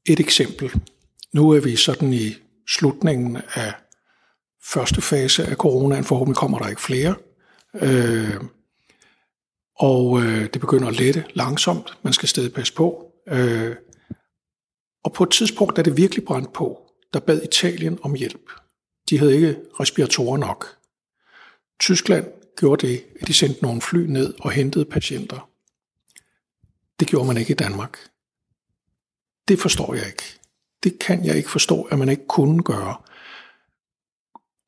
et eksempel. Nu er vi sådan i slutningen af første fase af coronaen. Forhåbentlig kommer der ikke flere. Øh, og øh, det begynder at lette langsomt. Man skal stadig passe på. Øh, og på et tidspunkt, da det virkelig brændte på, der bad Italien om hjælp. De havde ikke respiratorer nok. Tyskland gjorde det, at de sendte nogle fly ned og hentede patienter. Det gjorde man ikke i Danmark. Det forstår jeg ikke. Det kan jeg ikke forstå, at man ikke kunne gøre.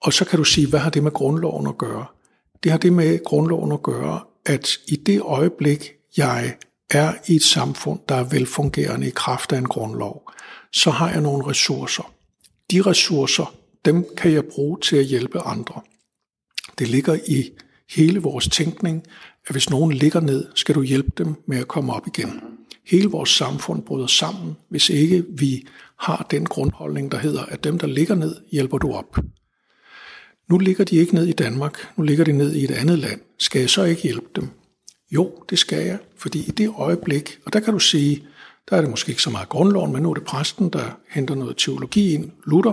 Og så kan du sige, hvad har det med grundloven at gøre? Det har det med grundloven at gøre, at i det øjeblik, jeg er i et samfund, der er velfungerende i kraft af en grundlov, så har jeg nogle ressourcer. De ressourcer, dem kan jeg bruge til at hjælpe andre. Det ligger i hele vores tænkning, at hvis nogen ligger ned, skal du hjælpe dem med at komme op igen. Hele vores samfund bryder sammen, hvis ikke vi har den grundholdning, der hedder, at dem, der ligger ned, hjælper du op. Nu ligger de ikke ned i Danmark, nu ligger de ned i et andet land. Skal jeg så ikke hjælpe dem? Jo, det skal jeg, fordi i det øjeblik, og der kan du sige, der er det måske ikke så meget grundloven, men nu er det præsten, der henter noget teologi ind. Luther,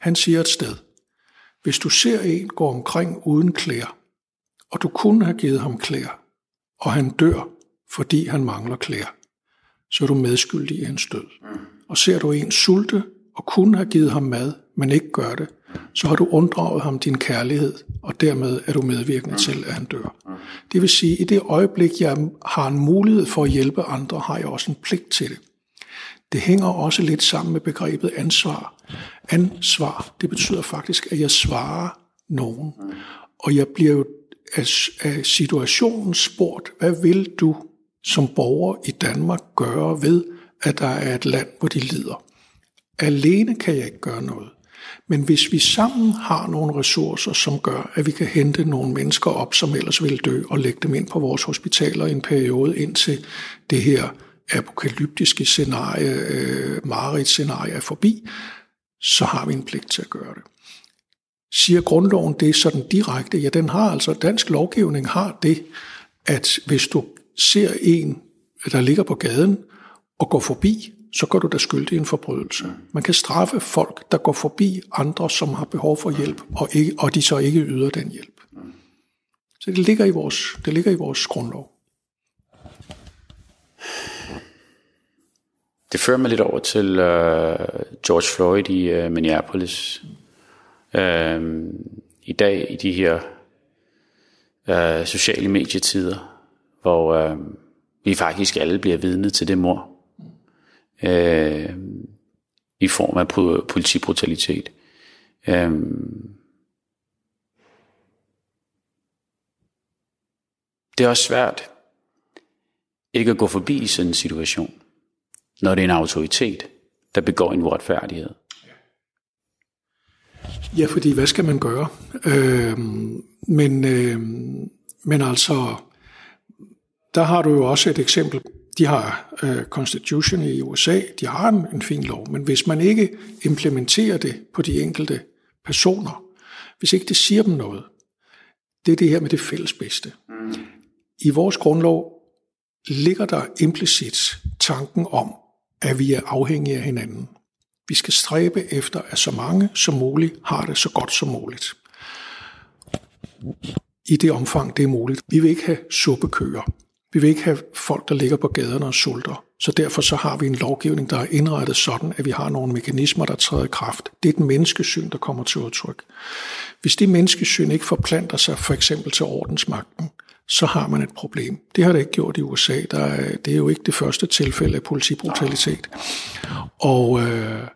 han siger et sted, hvis du ser en gå omkring uden klæder, og du kunne have givet ham klæder, og han dør, fordi han mangler klæder, så er du medskyldig i hans død. Og ser du en sulte, og kunne have givet ham mad, men ikke gør det, så har du unddraget ham din kærlighed, og dermed er du medvirkende til, at han dør. Det vil sige, at i det øjeblik, jeg har en mulighed for at hjælpe andre, har jeg også en pligt til det. Det hænger også lidt sammen med begrebet ansvar. Ansvar, det betyder faktisk, at jeg svarer nogen. Og jeg bliver jo af situationen spurgt, hvad vil du som borger i Danmark gøre ved, at der er et land, hvor de lider? Alene kan jeg ikke gøre noget. Men hvis vi sammen har nogle ressourcer, som gør, at vi kan hente nogle mennesker op, som ellers ville dø, og lægge dem ind på vores hospitaler i en periode, indtil det her apokalyptiske scenarie, øh, Marit-scenarie er forbi, så har vi en pligt til at gøre det. Siger grundloven det sådan direkte? Ja, den har altså, dansk lovgivning har det, at hvis du ser en, der ligger på gaden og går forbi, så går du da skyldig i en forbrydelse. Man kan straffe folk, der går forbi andre, som har behov for hjælp, og, ikke, og de så ikke yder den hjælp. Så det ligger i vores, det ligger i vores grundlov. Det fører mig lidt over til uh, George Floyd i uh, Minneapolis. Uh, I dag i de her uh, sociale medietider, hvor øh, vi faktisk alle bliver vidne til det mor øh, i form af politibrutalitet. Øh, det er også svært ikke at gå forbi sådan en situation når det er en autoritet, der begår en uretfærdighed. Ja, fordi hvad skal man gøre? Øh, men, øh, men altså, der har du jo også et eksempel. De har øh, Constitution i USA, de har en, en fin lov, men hvis man ikke implementerer det på de enkelte personer, hvis ikke det siger dem noget, det er det her med det fælles bedste. Mm. I vores grundlov ligger der implicit tanken om, at vi er afhængige af hinanden. Vi skal stræbe efter, at så mange som muligt har det så godt som muligt. I det omfang, det er muligt. Vi vil ikke have suppekøer. Vi vil ikke have folk, der ligger på gaderne og sulter. Så derfor så har vi en lovgivning, der er indrettet sådan, at vi har nogle mekanismer, der træder i kraft. Det er et menneskesyn, der kommer til udtryk. Hvis det menneskesyn ikke forplanter sig for eksempel til ordensmagten, så har man et problem. Det har det ikke gjort i USA. Der er, det er jo ikke det første tilfælde af politibrutalitet. Og øh,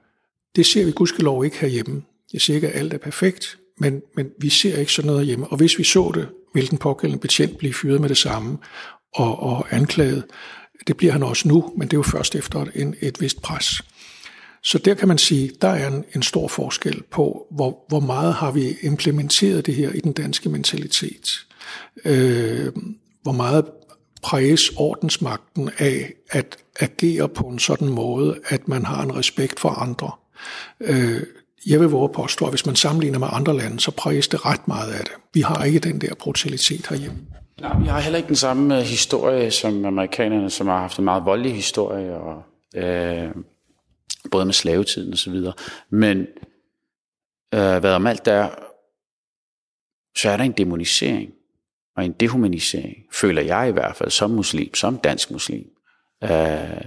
det ser vi gudskelov ikke herhjemme. Jeg siger ikke, at alt er perfekt, men, men vi ser ikke sådan noget hjemme. Og hvis vi så det, vil den pågældende betjent blive fyret med det samme og, og anklaget. Det bliver han også nu, men det er jo først efter en, et vist pres. Så der kan man sige, der er en, en stor forskel på, hvor, hvor meget har vi implementeret det her i den danske mentalitet øh, hvor meget præges ordensmagten af at agere på en sådan måde, at man har en respekt for andre. Øh, jeg vil våge påstå, at hvis man sammenligner med andre lande, så præges det ret meget af det. Vi har ikke den der brutalitet herhjemme. Nej, vi har heller ikke den samme øh, historie som amerikanerne, som har haft en meget voldelig historie, og, øh, både med slavetiden og så videre. Men øh, hvad om alt der, så er der en demonisering og en dehumanisering, føler jeg i hvert fald som muslim, som dansk muslim, øh,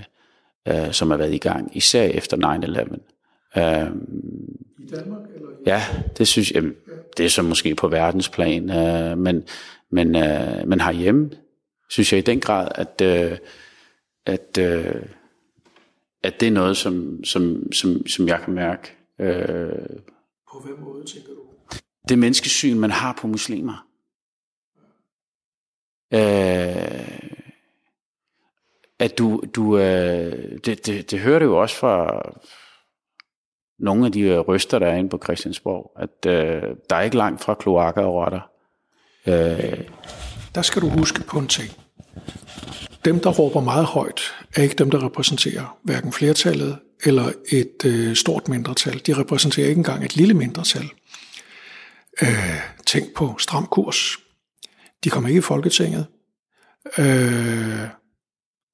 øh, som har været i gang, især efter 9-11. Øh, I Danmark? Eller i ja, det synes jeg, det er så måske på verdensplan, øh, men, men, øh, men herhjemme synes jeg i den grad, at, øh, at, øh, at det er noget, som, som, som, som jeg kan mærke. Øh, på hvilken måde tænker du? Det menneskesyn, man har på muslimer. Øh, at du, du øh, det, det, det hører du jo også fra nogle af de røster, der er inde på Christiansborg, at øh, der er ikke langt fra kloakker og rotter. Øh. Der skal du huske på en ting. Dem, der råber meget højt, er ikke dem, der repræsenterer hverken flertallet eller et øh, stort mindretal. De repræsenterer ikke engang et lille mindretal. Øh, tænk på stram kurs. De kom ikke i Folketinget. Øh,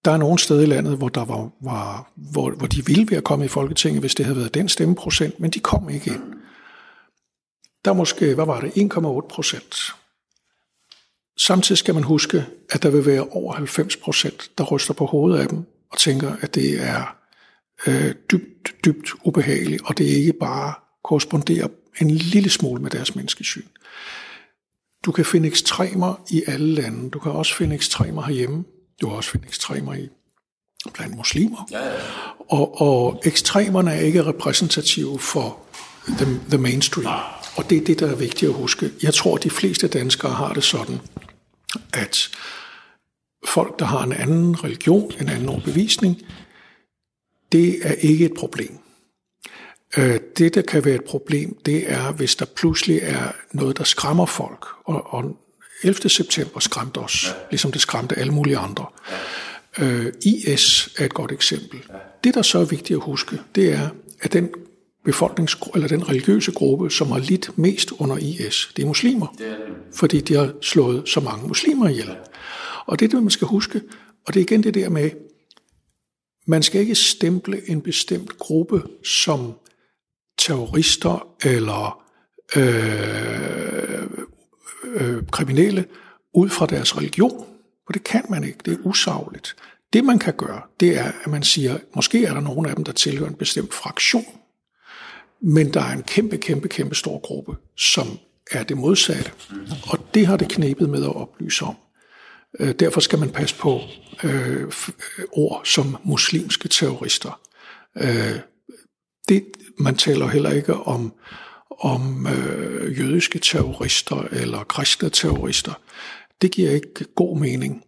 der er nogle steder i landet, hvor, der var, var, hvor, hvor de ville være kommet i Folketinget, hvis det havde været den stemmeprocent, men de kom ikke ind. Der er måske, hvad var det, 1,8 procent. Samtidig skal man huske, at der vil være over 90 procent, der ryster på hovedet af dem og tænker, at det er øh, dybt, dybt ubehageligt, og det ikke bare korresponderer en lille smule med deres menneskesyn. Du kan finde ekstremer i alle lande. Du kan også finde ekstremer herhjemme. Du kan også finde ekstremer i blandt muslimer. Ja, ja. Og, og ekstremerne er ikke repræsentative for the, the mainstream. Og det er det, der er vigtigt at huske. Jeg tror, at de fleste danskere har det sådan, at folk, der har en anden religion, en anden overbevisning, det er ikke et problem. Øh, det, der kan være et problem, det er, hvis der pludselig er noget, der skræmmer folk. Og, og 11. september skræmte os, ligesom det skræmte alle mulige andre. Øh, IS er et godt eksempel. Det, der så er vigtigt at huske, det er, at den befolknings eller den religiøse gruppe, som har lidt mest under IS, det er muslimer. Fordi de har slået så mange muslimer ihjel. Og det er det, man skal huske. Og det er igen det der med, man skal ikke stemple en bestemt gruppe som terrorister eller øh, øh, kriminelle ud fra deres religion. For det kan man ikke. Det er usagligt. Det man kan gøre, det er, at man siger, måske er der nogle af dem, der tilhører en bestemt fraktion, men der er en kæmpe, kæmpe, kæmpe stor gruppe, som er det modsatte. Og det har det knæbet med at oplyse om. Øh, derfor skal man passe på øh, øh, ord som muslimske terrorister. Øh, det, man taler heller ikke om, om øh, jødiske terrorister eller kristne terrorister. Det giver ikke god mening.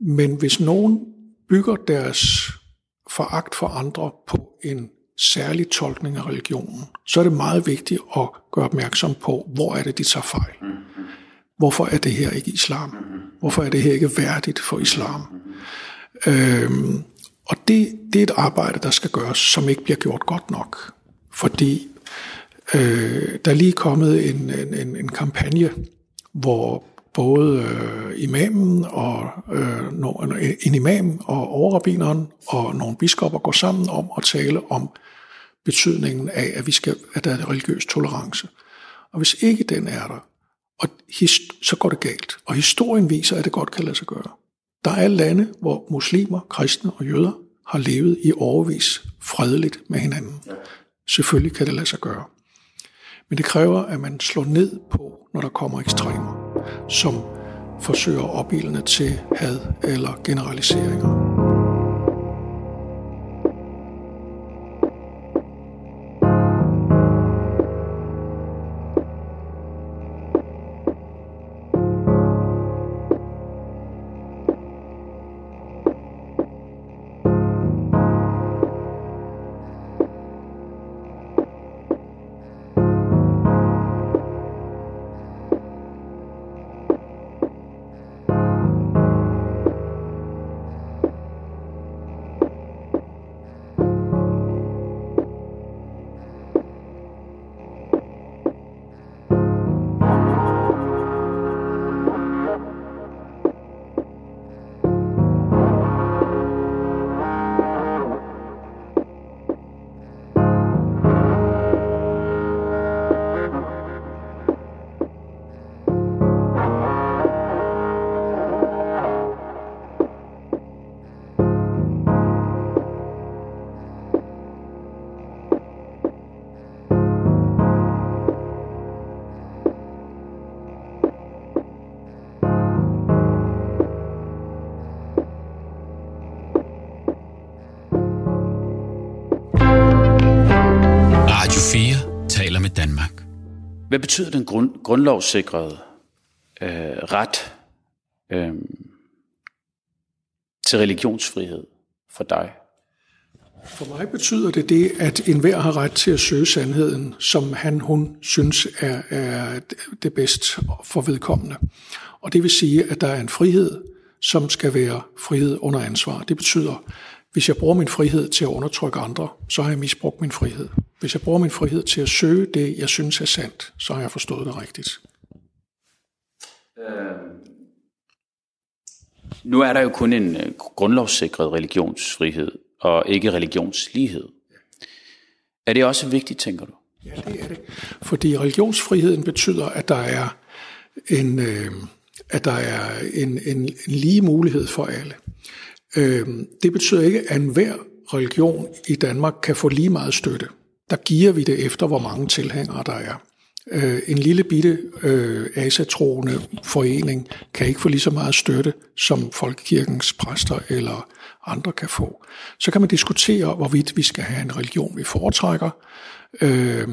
Men hvis nogen bygger deres foragt for andre på en særlig tolkning af religionen, så er det meget vigtigt at gøre opmærksom på, hvor er det, de tager fejl. Hvorfor er det her ikke islam? Hvorfor er det her ikke værdigt for islam? Øhm, og det, det er et arbejde, der skal gøres, som ikke bliver gjort godt nok. Fordi øh, der er lige kommet en, en, en kampagne, hvor både øh, imamen og øh, en imam og overrabineren og nogle biskopper går sammen om at tale om betydningen af, at, vi skal, at der er religiøs tolerance. Og hvis ikke den er der, og så går det galt. Og historien viser, at det godt kan lade sig gøre. Der er lande, hvor muslimer, kristne og jøder har levet i overvis fredeligt med hinanden. Selvfølgelig kan det lade sig gøre. Men det kræver, at man slår ned på, når der kommer ekstremer, som forsøger opildne til had eller generaliseringer. Hvad betyder den grund, grundlovssikrede øh, ret øh, til religionsfrihed for dig? For mig betyder det det, at enhver har ret til at søge sandheden, som han, hun synes er, er det bedst for vedkommende. Og det vil sige, at der er en frihed, som skal være frihed under ansvar. Det betyder, hvis jeg bruger min frihed til at undertrykke andre, så har jeg misbrugt min frihed. Hvis jeg bruger min frihed til at søge det, jeg synes er sandt, så har jeg forstået det rigtigt. Øh, nu er der jo kun en uh, grundlovssikret religionsfrihed, og ikke religionslighed. Er det også vigtigt, tænker du? Ja, det er det. Fordi religionsfriheden betyder, at der er en, øh, at der er en, en, en lige mulighed for alle. Øh, det betyder ikke, at enhver religion i Danmark kan få lige meget støtte. Der giver vi det efter, hvor mange tilhængere der er. Øh, en lille bitte øh, asatroende forening kan ikke få lige så meget støtte, som Folkekirkens præster eller andre kan få. Så kan man diskutere, hvorvidt vi skal have en religion, vi foretrækker. Øh,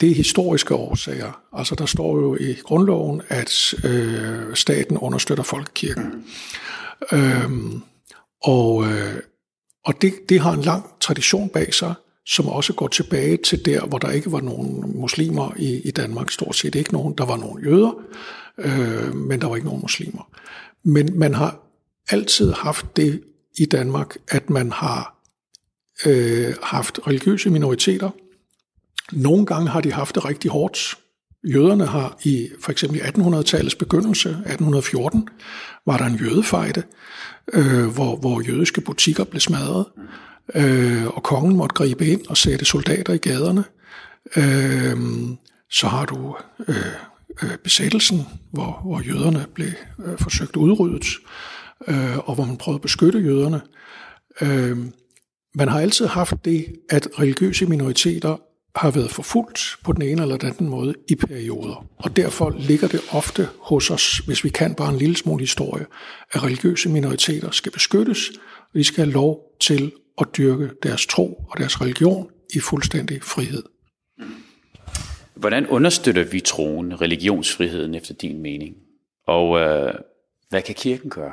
det er historiske årsager. Altså der står jo i grundloven, at øh, staten understøtter folkekirken. Øh, og øh, og det, det har en lang tradition bag sig, som også går tilbage til der, hvor der ikke var nogen muslimer i, i Danmark. Stort set ikke nogen. Der var nogle jøder, øh, men der var ikke nogen muslimer. Men man har altid haft det i Danmark, at man har øh, haft religiøse minoriteter. Nogle gange har de haft det rigtig hårdt. Jøderne har i for eksempel 1800-tallets begyndelse, 1814, var der en jødefejde, øh, hvor, hvor jødiske butikker blev smadret, øh, og kongen måtte gribe ind og sætte soldater i gaderne. Øh, så har du øh, øh, besættelsen, hvor, hvor jøderne blev øh, forsøgt udryddet, øh, og hvor man prøvede at beskytte jøderne. Øh, man har altid haft det, at religiøse minoriteter har været forfulgt på den ene eller den anden måde i perioder. Og derfor ligger det ofte hos os, hvis vi kan bare en lille smule historie, at religiøse minoriteter skal beskyttes, og de skal have lov til at dyrke deres tro og deres religion i fuldstændig frihed. Hvordan understøtter vi troen, religionsfriheden efter din mening? Og øh, hvad kan kirken gøre?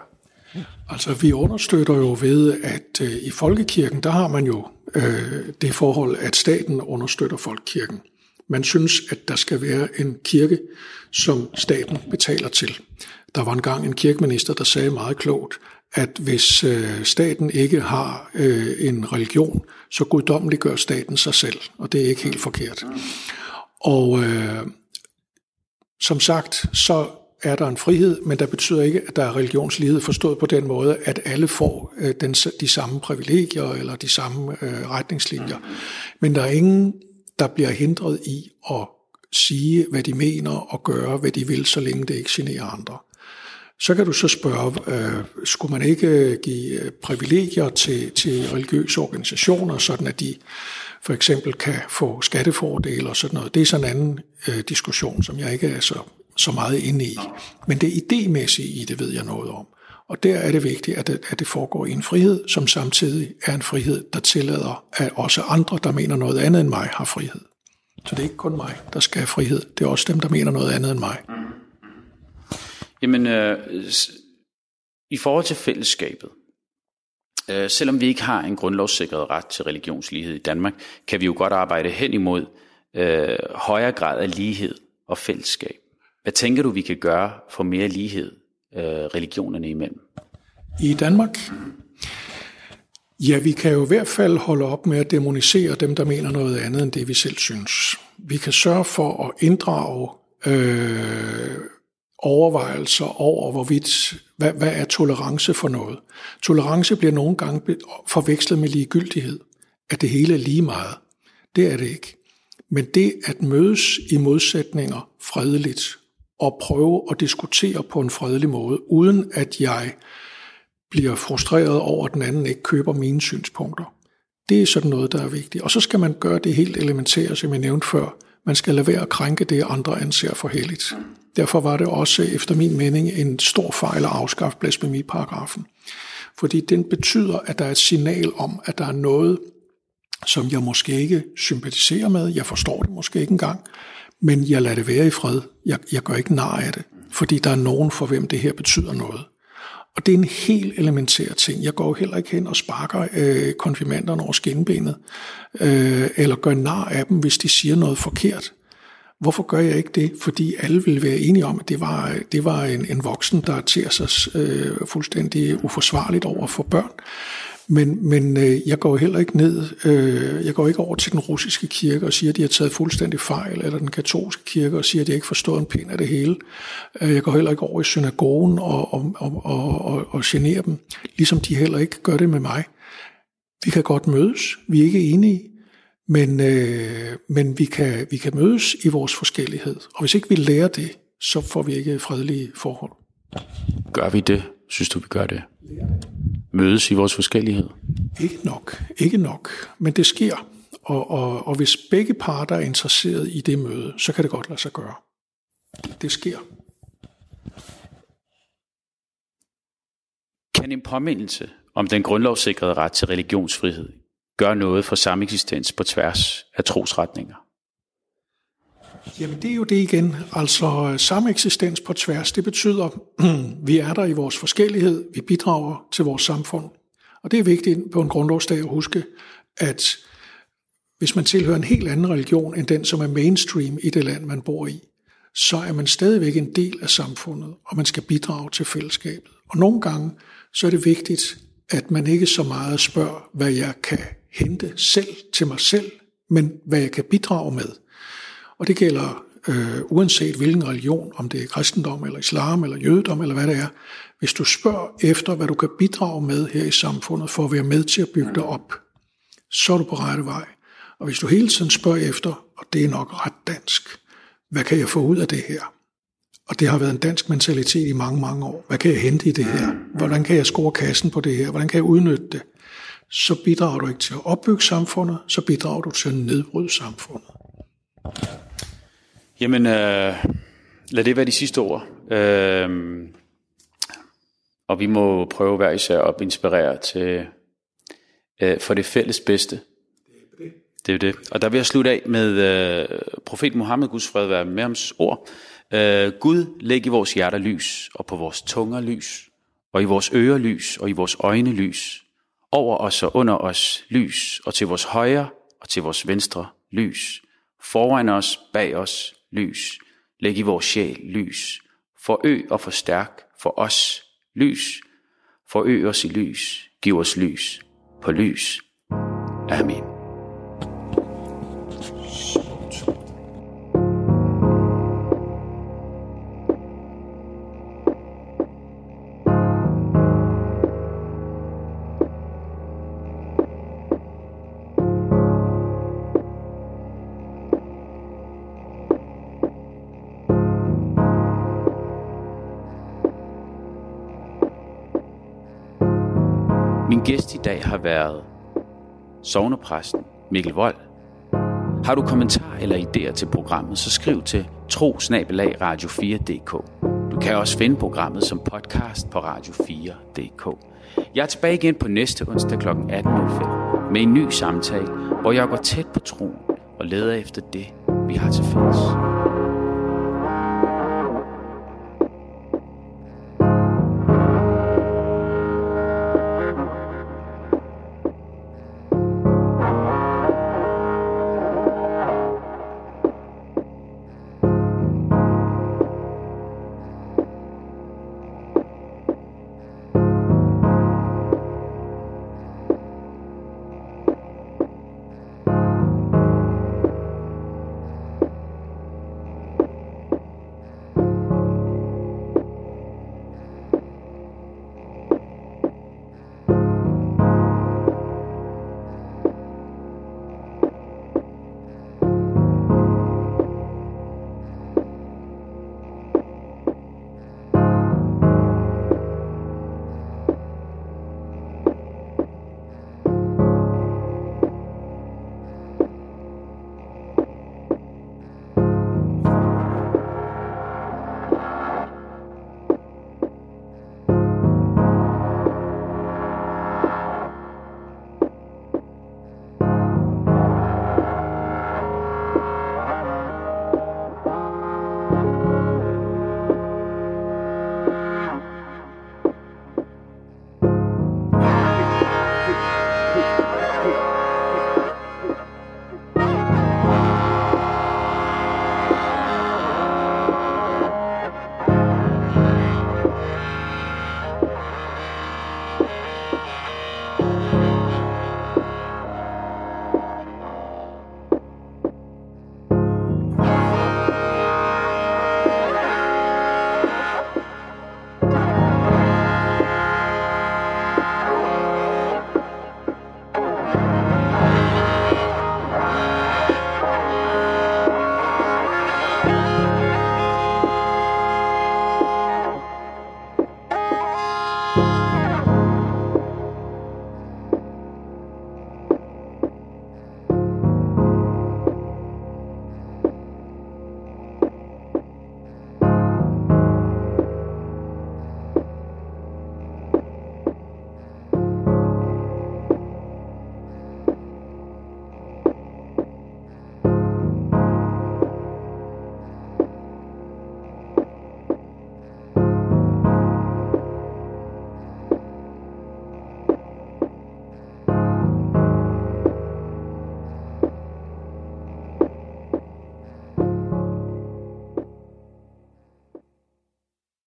Altså, vi understøtter jo ved, at øh, i folkekirken, der har man jo øh, det forhold, at staten understøtter folkekirken. Man synes, at der skal være en kirke, som staten betaler til. Der var engang en kirkeminister, der sagde meget klogt, at hvis øh, staten ikke har øh, en religion, så guddommeligt gør staten sig selv, og det er ikke helt forkert. Og øh, som sagt, så er der en frihed, men der betyder ikke, at der er religionslighed forstået på den måde, at alle får øh, den, de samme privilegier eller de samme øh, retningslinjer. Men der er ingen, der bliver hindret i at sige, hvad de mener og gøre, hvad de vil, så længe det ikke generer andre. Så kan du så spørge, øh, skulle man ikke give øh, privilegier til, til religiøse organisationer, sådan at de for eksempel kan få skattefordele og sådan noget. Det er sådan en anden øh, diskussion, som jeg ikke er så så meget inde i. Men det idémæssige i det ved jeg noget om. Og der er det vigtigt, at det, at det foregår i en frihed, som samtidig er en frihed, der tillader, at også andre, der mener noget andet end mig, har frihed. Så det er ikke kun mig, der skal have frihed. Det er også dem, der mener noget andet end mig. Jamen, øh, i forhold til fællesskabet, øh, selvom vi ikke har en grundlovssikret ret til religionslighed i Danmark, kan vi jo godt arbejde hen imod øh, højere grad af lighed og fællesskab. Hvad tænker du, vi kan gøre for mere lighed øh, religionerne imellem? I Danmark? Ja, vi kan jo i hvert fald holde op med at demonisere dem, der mener noget andet end det, vi selv synes. Vi kan sørge for at inddrage øh, overvejelser over, hvorvidt, hvad, hvad er tolerance for noget. Tolerance bliver nogle gange forvekslet med ligegyldighed, at det hele er lige meget. Det er det ikke. Men det at mødes i modsætninger fredeligt og prøve at diskutere på en fredelig måde, uden at jeg bliver frustreret over, at den anden ikke køber mine synspunkter. Det er sådan noget, der er vigtigt. Og så skal man gøre det helt elementære, som jeg nævnte før. Man skal lade være at krænke det, andre anser for heldigt. Derfor var det også, efter min mening, en stor fejl at afskaffe blasfemiparagrafen. Fordi den betyder, at der er et signal om, at der er noget, som jeg måske ikke sympatiserer med, jeg forstår det måske ikke engang, men jeg lader det være i fred. Jeg, jeg gør ikke nar af det, fordi der er nogen for hvem det her betyder noget. Og det er en helt elementær ting. Jeg går jo heller ikke hen og sparker øh, konfirmanderne over skinbenet, øh, eller gør nar af dem, hvis de siger noget forkert. Hvorfor gør jeg ikke det? Fordi alle vil være enige om, at det var, det var en, en voksen, der tager sig øh, fuldstændig uforsvarligt over for børn. Men, men øh, jeg går heller ikke ned, øh, jeg går ikke over til den russiske kirke og siger, at de har taget fuldstændig fejl, eller den katolske kirke og siger, at de ikke forstår en pind af det hele. Øh, jeg går heller ikke over i synagogen og, og, og, og, og, og generer dem, ligesom de heller ikke gør det med mig. Vi kan godt mødes, vi er ikke enige, men, øh, men vi, kan, vi kan mødes i vores forskellighed. Og hvis ikke vi lærer det, så får vi ikke fredelige forhold. Gør vi det? Synes du, vi gør det? Mødes i vores forskellighed? Ikke nok. Ikke nok. Men det sker. Og, og, og hvis begge parter er interesseret i det møde, så kan det godt lade sig gøre. Det sker. Kan en påmindelse om den grundlovssikrede ret til religionsfrihed gøre noget for sameksistens på tværs af trosretninger? Jamen det er jo det igen. Altså øh, samme eksistens på tværs, det betyder, [CLEARS THROAT] vi er der i vores forskellighed, vi bidrager til vores samfund. Og det er vigtigt på en grundlovsdag at huske, at hvis man tilhører en helt anden religion end den, som er mainstream i det land, man bor i, så er man stadigvæk en del af samfundet, og man skal bidrage til fællesskabet. Og nogle gange, så er det vigtigt, at man ikke så meget spørger, hvad jeg kan hente selv til mig selv, men hvad jeg kan bidrage med. Og det gælder øh, uanset hvilken religion, om det er kristendom eller islam eller jødedom eller hvad det er. Hvis du spørger efter, hvad du kan bidrage med her i samfundet for at være med til at bygge dig op, så er du på rette vej. Og hvis du hele tiden spørger efter, og det er nok ret dansk, hvad kan jeg få ud af det her? Og det har været en dansk mentalitet i mange, mange år. Hvad kan jeg hente i det her? Hvordan kan jeg score kassen på det her? Hvordan kan jeg udnytte det? Så bidrager du ikke til at opbygge samfundet, så bidrager du til at nedbryde samfundet. Jamen, øh, lad det være de sidste ord. Øh, og vi må prøve hver især at inspirere til øh, for det fælles bedste. Det er jo det. Og der vil jeg slutte af med øh, profet Mohammed, Guds fred være med hans ord. Øh, Gud, læg i vores hjerter lys, og på vores tunger lys, og i vores ører lys, og i vores øjne lys. Over os og under os lys, og til vores højre og til vores venstre lys. Foran os, bag os lys. Læg i vores sjæl lys. Forøg og forstærk for os lys. Forøg os i lys. Giv os lys på lys. Amen. Min gæst i dag har været sovnepræsten Mikkel Vold. Har du kommentarer eller idéer til programmet, så skriv til trosnabelagradio4.dk. Du kan også finde programmet som podcast på radio4.dk. Jeg er tilbage igen på næste onsdag kl. 18.05 med en ny samtale, hvor jeg går tæt på troen og leder efter det, vi har til fælles.